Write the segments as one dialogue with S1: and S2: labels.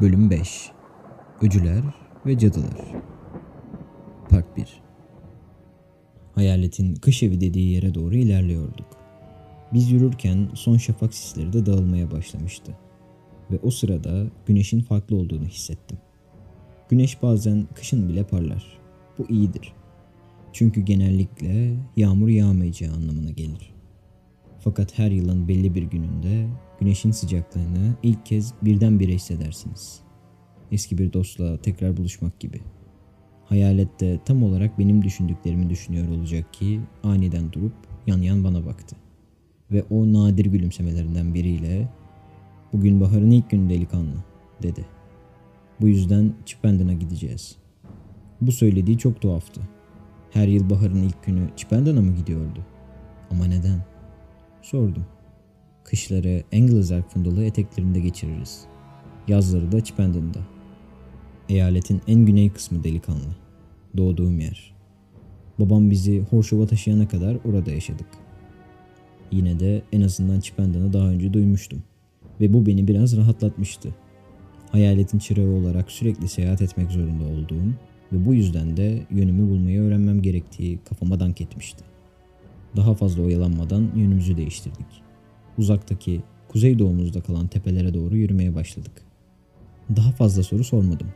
S1: Bölüm 5 Öcüler ve Cadılar Part 1 Hayaletin kış evi dediği yere doğru ilerliyorduk. Biz yürürken son şafak sisleri de dağılmaya başlamıştı. Ve o sırada güneşin farklı olduğunu hissettim. Güneş bazen kışın bile parlar. Bu iyidir. Çünkü genellikle yağmur yağmayacağı anlamına gelir. Fakat her yılın belli bir gününde güneşin sıcaklığını ilk kez birdenbire hissedersiniz. Eski bir dostla tekrar buluşmak gibi. Hayalet de tam olarak benim düşündüklerimi düşünüyor olacak ki aniden durup yan yan bana baktı. Ve o nadir gülümsemelerinden biriyle ''Bugün baharın ilk günü delikanlı'' dedi. Bu yüzden Çipendon'a gideceğiz. Bu söylediği çok tuhaftı. Her yıl baharın ilk günü Çipendon'a mı gidiyordu? Ama neden? Sordum. Kışları Anglezark fundalı eteklerinde geçiririz. Yazları da Çipendon'da. Eyaletin en güney kısmı delikanlı. Doğduğum yer. Babam bizi Horşov'a taşıyana kadar orada yaşadık. Yine de en azından Çipendon'u daha önce duymuştum. Ve bu beni biraz rahatlatmıştı. Hayaletin çırağı olarak sürekli seyahat etmek zorunda olduğum ve bu yüzden de yönümü bulmayı öğrenmem gerektiği kafama dank etmişti. Daha fazla oyalanmadan yönümüzü değiştirdik. Uzaktaki, kuzeydoğumuzda kalan tepelere doğru yürümeye başladık. Daha fazla soru sormadım.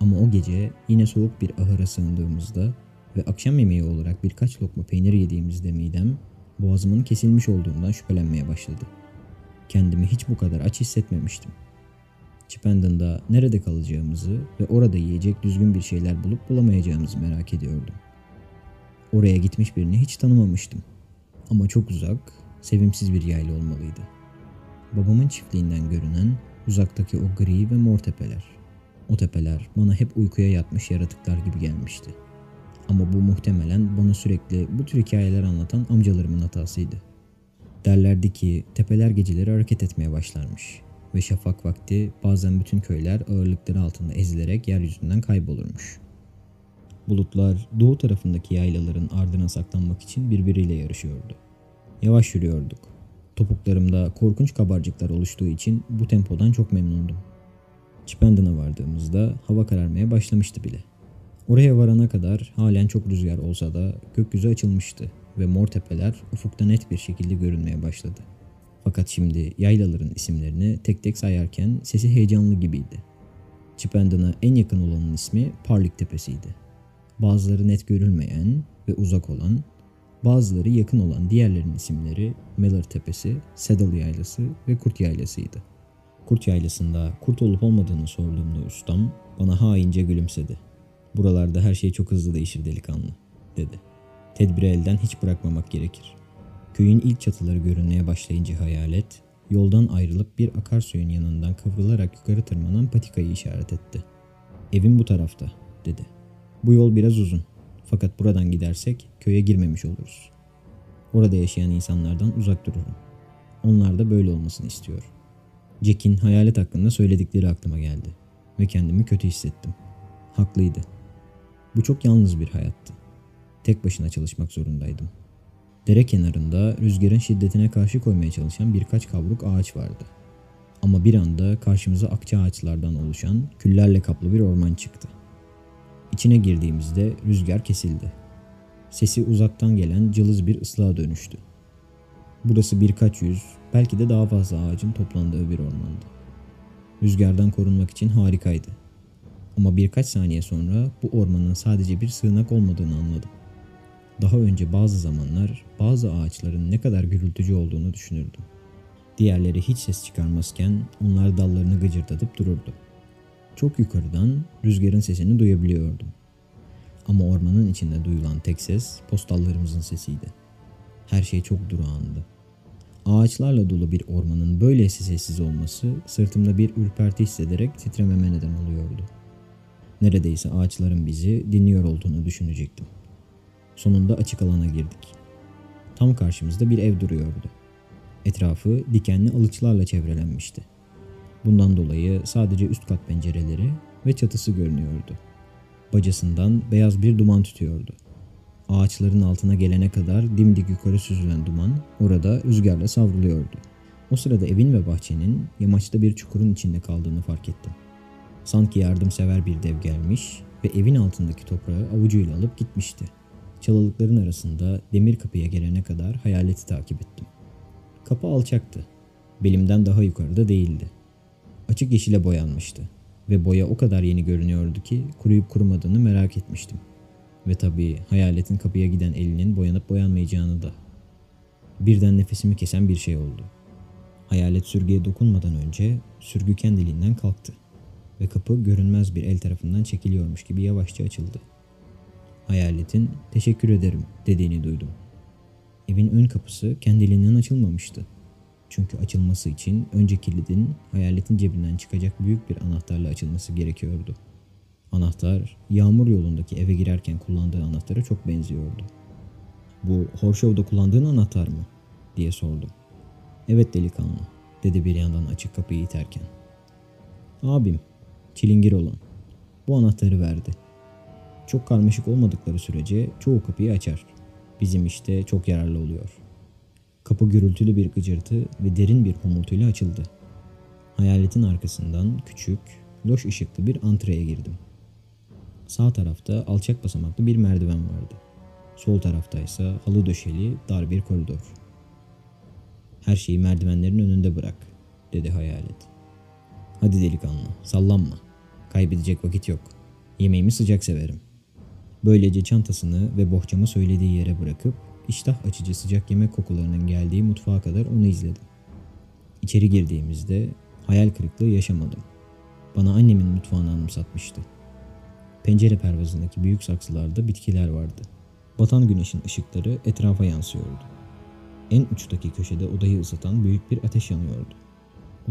S1: Ama o gece yine soğuk bir ahıra sığındığımızda ve akşam yemeği olarak birkaç lokma peynir yediğimizde midem boğazımın kesilmiş olduğundan şüphelenmeye başladı. Kendimi hiç bu kadar aç hissetmemiştim. Chipendon'da nerede kalacağımızı ve orada yiyecek düzgün bir şeyler bulup bulamayacağımızı merak ediyordum. Oraya gitmiş birini hiç tanımamıştım. Ama çok uzak, sevimsiz bir yayla olmalıydı. Babamın çiftliğinden görünen uzaktaki o gri ve mor tepeler. O tepeler bana hep uykuya yatmış yaratıklar gibi gelmişti. Ama bu muhtemelen bana sürekli bu tür hikayeler anlatan amcalarımın hatasıydı. Derlerdi ki tepeler geceleri hareket etmeye başlarmış ve şafak vakti bazen bütün köyler ağırlıkları altında ezilerek yeryüzünden kaybolurmuş. Bulutlar doğu tarafındaki yaylaların ardına saklanmak için birbiriyle yarışıyordu. Yavaş yürüyorduk. Topuklarımda korkunç kabarcıklar oluştuğu için bu tempodan çok memnundum. Çipendon'a vardığımızda hava kararmaya başlamıştı bile. Oraya varana kadar halen çok rüzgar olsa da gökyüzü açılmıştı ve mor tepeler ufukta net bir şekilde görünmeye başladı. Fakat şimdi yaylaların isimlerini tek tek sayarken sesi heyecanlı gibiydi. Çipendon'a en yakın olanın ismi Parlik Tepesi'ydi. Bazıları net görülmeyen ve uzak olan, bazıları yakın olan diğerlerinin isimleri Meller Tepesi, Saddle Yaylası ve Kurt Yaylası'ydı. Kurt Yaylası'nda kurt olup olmadığını sorduğumda ustam bana haince gülümsedi. Buralarda her şey çok hızlı değişir delikanlı, dedi. Tedbiri elden hiç bırakmamak gerekir. Köyün ilk çatıları görünmeye başlayınca hayalet, yoldan ayrılıp bir akarsuyun yanından kıvrılarak yukarı tırmanan patikayı işaret etti. Evim bu tarafta, dedi. Bu yol biraz uzun. Fakat buradan gidersek köye girmemiş oluruz. Orada yaşayan insanlardan uzak dururum. Onlar da böyle olmasını istiyor. Jack'in hayalet hakkında söyledikleri aklıma geldi ve kendimi kötü hissettim. Haklıydı. Bu çok yalnız bir hayattı. Tek başına çalışmak zorundaydım. Dere kenarında rüzgarın şiddetine karşı koymaya çalışan birkaç kavruk ağaç vardı. Ama bir anda karşımıza akça ağaçlardan oluşan küllerle kaplı bir orman çıktı. İçine girdiğimizde rüzgar kesildi. Sesi uzaktan gelen cılız bir ıslığa dönüştü. Burası birkaç yüz, belki de daha fazla ağacın toplandığı bir ormandı. Rüzgardan korunmak için harikaydı. Ama birkaç saniye sonra bu ormanın sadece bir sığınak olmadığını anladım. Daha önce bazı zamanlar bazı ağaçların ne kadar gürültücü olduğunu düşünürdüm. Diğerleri hiç ses çıkarmazken onlar dallarını gıcırdatıp dururdu. Çok yukarıdan rüzgarın sesini duyabiliyordum. Ama ormanın içinde duyulan tek ses postallarımızın sesiydi. Her şey çok durağandı. Ağaçlarla dolu bir ormanın böylesi sessiz olması sırtımda bir ürperti hissederek titrememe neden oluyordu. Neredeyse ağaçların bizi dinliyor olduğunu düşünecektim. Sonunda açık alana girdik. Tam karşımızda bir ev duruyordu. Etrafı dikenli alıçlarla çevrelenmişti. Bundan dolayı sadece üst kat pencereleri ve çatısı görünüyordu. Bacasından beyaz bir duman tütüyordu. Ağaçların altına gelene kadar dimdik yukarı süzülen duman orada rüzgarla savruluyordu. O sırada evin ve bahçenin yamaçta bir çukurun içinde kaldığını fark ettim. Sanki yardımsever bir dev gelmiş ve evin altındaki toprağı avucuyla alıp gitmişti. Çalılıkların arasında demir kapıya gelene kadar hayaleti takip ettim. Kapı alçaktı. Belimden daha yukarıda değildi. Açık yeşile boyanmıştı ve boya o kadar yeni görünüyordu ki kuruyup kurumadığını merak etmiştim. Ve tabii hayaletin kapıya giden elinin boyanıp boyanmayacağını da. Birden nefesimi kesen bir şey oldu. Hayalet sürgüye dokunmadan önce sürgü kendiliğinden kalktı ve kapı görünmez bir el tarafından çekiliyormuş gibi yavaşça açıldı. Hayaletin teşekkür ederim dediğini duydum. Evin ön kapısı kendiliğinden açılmamıştı. Çünkü açılması için önce kilidin hayaletin cebinden çıkacak büyük bir anahtarla açılması gerekiyordu. Anahtar yağmur yolundaki eve girerken kullandığı anahtara çok benziyordu. Bu Horshow'da kullandığın anahtar mı? diye sordum. Evet delikanlı dedi bir yandan açık kapıyı iterken. Abim, çilingir olan. Bu anahtarı verdi. Çok karmaşık olmadıkları sürece çoğu kapıyı açar. Bizim işte çok yararlı oluyor. Kapı gürültülü bir gıcırtı ve derin bir homurtuyla açıldı. Hayaletin arkasından küçük, loş ışıklı bir antreye girdim. Sağ tarafta alçak basamaklı bir merdiven vardı. Sol tarafta ise halı döşeli dar bir koridor. Her şeyi merdivenlerin önünde bırak, dedi hayalet. Hadi delikanlı, sallanma. Kaybedecek vakit yok. Yemeğimi sıcak severim. Böylece çantasını ve bohçamı söylediği yere bırakıp iştah açıcı sıcak yemek kokularının geldiği mutfağa kadar onu izledim. İçeri girdiğimizde hayal kırıklığı yaşamadım. Bana annemin mutfağını anımsatmıştı. Pencere pervazındaki büyük saksılarda bitkiler vardı. Batan güneşin ışıkları etrafa yansıyordu. En uçtaki köşede odayı ısıtan büyük bir ateş yanıyordu.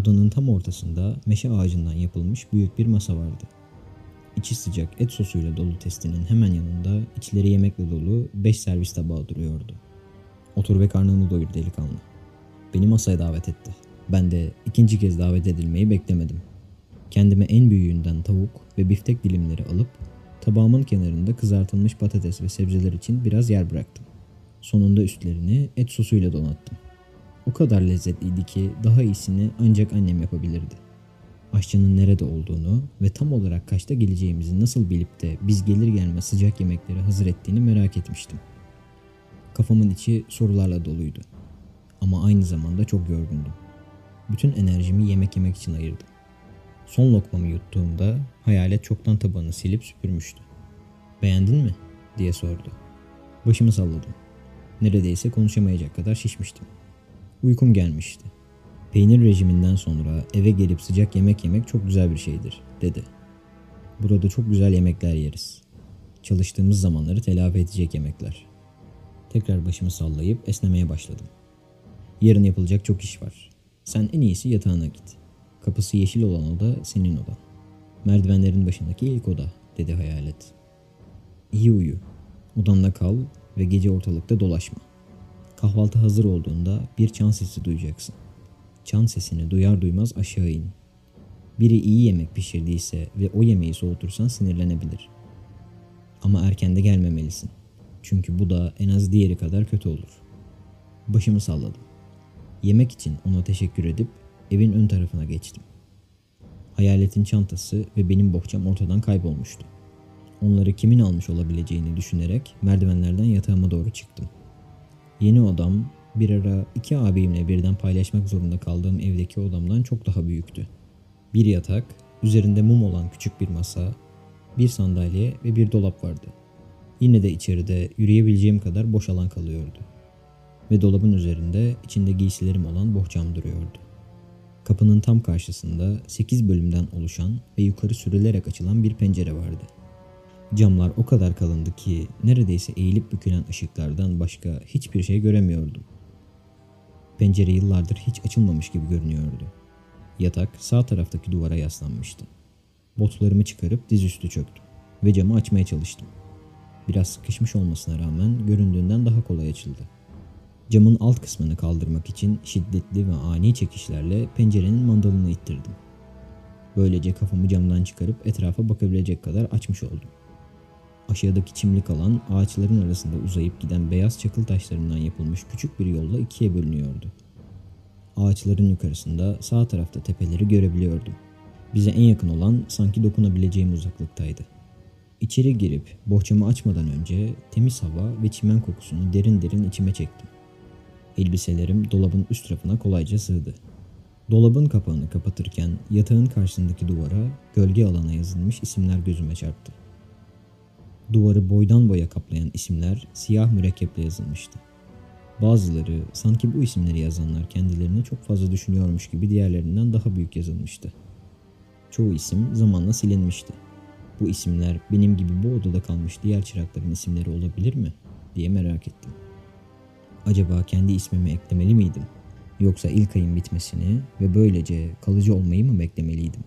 S1: Odanın tam ortasında meşe ağacından yapılmış büyük bir masa vardı. İçi sıcak et sosuyla dolu testinin hemen yanında içleri yemekle dolu beş servis tabağı duruyordu. Otur ve karnını doyur delikanlı. Beni masaya davet etti. Ben de ikinci kez davet edilmeyi beklemedim. Kendime en büyüğünden tavuk ve biftek dilimleri alıp tabağımın kenarında kızartılmış patates ve sebzeler için biraz yer bıraktım. Sonunda üstlerini et sosuyla donattım. O kadar lezzetliydi ki daha iyisini ancak annem yapabilirdi. Aşçının nerede olduğunu ve tam olarak kaçta geleceğimizi nasıl bilip de biz gelir gelmez sıcak yemekleri hazır ettiğini merak etmiştim. Kafamın içi sorularla doluydu. Ama aynı zamanda çok yorgundum. Bütün enerjimi yemek yemek için ayırdım. Son lokmamı yuttuğumda hayalet çoktan tabanı silip süpürmüştü. Beğendin mi? diye sordu. Başımı salladım. Neredeyse konuşamayacak kadar şişmiştim. Uykum gelmişti. Peynir rejiminden sonra eve gelip sıcak yemek yemek çok güzel bir şeydir, dedi. Burada çok güzel yemekler yeriz. Çalıştığımız zamanları telafi edecek yemekler. Tekrar başımı sallayıp esnemeye başladım. Yarın yapılacak çok iş var. Sen en iyisi yatağına git. Kapısı yeşil olan oda senin odan. Merdivenlerin başındaki ilk oda, dedi hayalet. İyi uyu. Odanda kal ve gece ortalıkta dolaşma. Kahvaltı hazır olduğunda bir çan sesi duyacaksın. Çan sesini duyar duymaz aşağı in. Biri iyi yemek pişirdiyse ve o yemeği soğutursan sinirlenebilir. Ama erken de gelmemelisin. Çünkü bu da en az diğeri kadar kötü olur. Başımı salladım. Yemek için ona teşekkür edip evin ön tarafına geçtim. Hayaletin çantası ve benim bohçam ortadan kaybolmuştu. Onları kimin almış olabileceğini düşünerek merdivenlerden yatağıma doğru çıktım. Yeni odam bir ara iki abimle birden paylaşmak zorunda kaldığım evdeki odamdan çok daha büyüktü. Bir yatak, üzerinde mum olan küçük bir masa, bir sandalye ve bir dolap vardı. Yine de içeride yürüyebileceğim kadar boş alan kalıyordu. Ve dolabın üzerinde içinde giysilerim olan bohçam duruyordu. Kapının tam karşısında 8 bölümden oluşan ve yukarı sürülerek açılan bir pencere vardı. Camlar o kadar kalındı ki neredeyse eğilip bükülen ışıklardan başka hiçbir şey göremiyordum. Pencere yıllardır hiç açılmamış gibi görünüyordu. Yatak sağ taraftaki duvara yaslanmıştı. Botlarımı çıkarıp dizüstü çöktüm ve camı açmaya çalıştım. Biraz sıkışmış olmasına rağmen göründüğünden daha kolay açıldı. Camın alt kısmını kaldırmak için şiddetli ve ani çekişlerle pencerenin mandalını ittirdim. Böylece kafamı camdan çıkarıp etrafa bakabilecek kadar açmış oldum. Aşağıdaki çimlik alan ağaçların arasında uzayıp giden beyaz çakıl taşlarından yapılmış küçük bir yolla ikiye bölünüyordu. Ağaçların yukarısında sağ tarafta tepeleri görebiliyordum. Bize en yakın olan sanki dokunabileceğim uzaklıktaydı. İçeri girip bohçamı açmadan önce temiz hava ve çimen kokusunu derin derin içime çektim. Elbiselerim dolabın üst rafına kolayca sığdı. Dolabın kapağını kapatırken yatağın karşısındaki duvara gölge alana yazılmış isimler gözüme çarptı. Duvarı boydan boya kaplayan isimler siyah mürekkeple yazılmıştı. Bazıları sanki bu isimleri yazanlar kendilerini çok fazla düşünüyormuş gibi diğerlerinden daha büyük yazılmıştı. Çoğu isim zamanla silinmişti. Bu isimler benim gibi bu odada kalmış diğer çırakların isimleri olabilir mi diye merak ettim. Acaba kendi ismimi eklemeli miydim? Yoksa ilk ayın bitmesini ve böylece kalıcı olmayı mı beklemeliydim?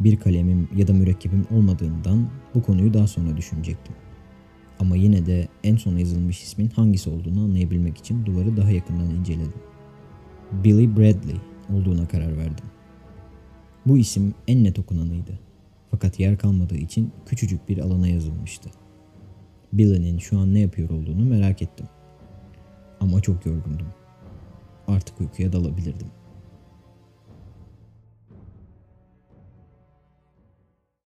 S1: Bir kalemim ya da mürekkebim olmadığından bu konuyu daha sonra düşünecektim. Ama yine de en son yazılmış ismin hangisi olduğunu anlayabilmek için duvarı daha yakından inceledim. Billy Bradley olduğuna karar verdim. Bu isim en net okunanıydı. Fakat yer kalmadığı için küçücük bir alana yazılmıştı. Billy'nin şu an ne yapıyor olduğunu merak ettim. Ama çok yorgundum. Artık uykuya dalabilirdim.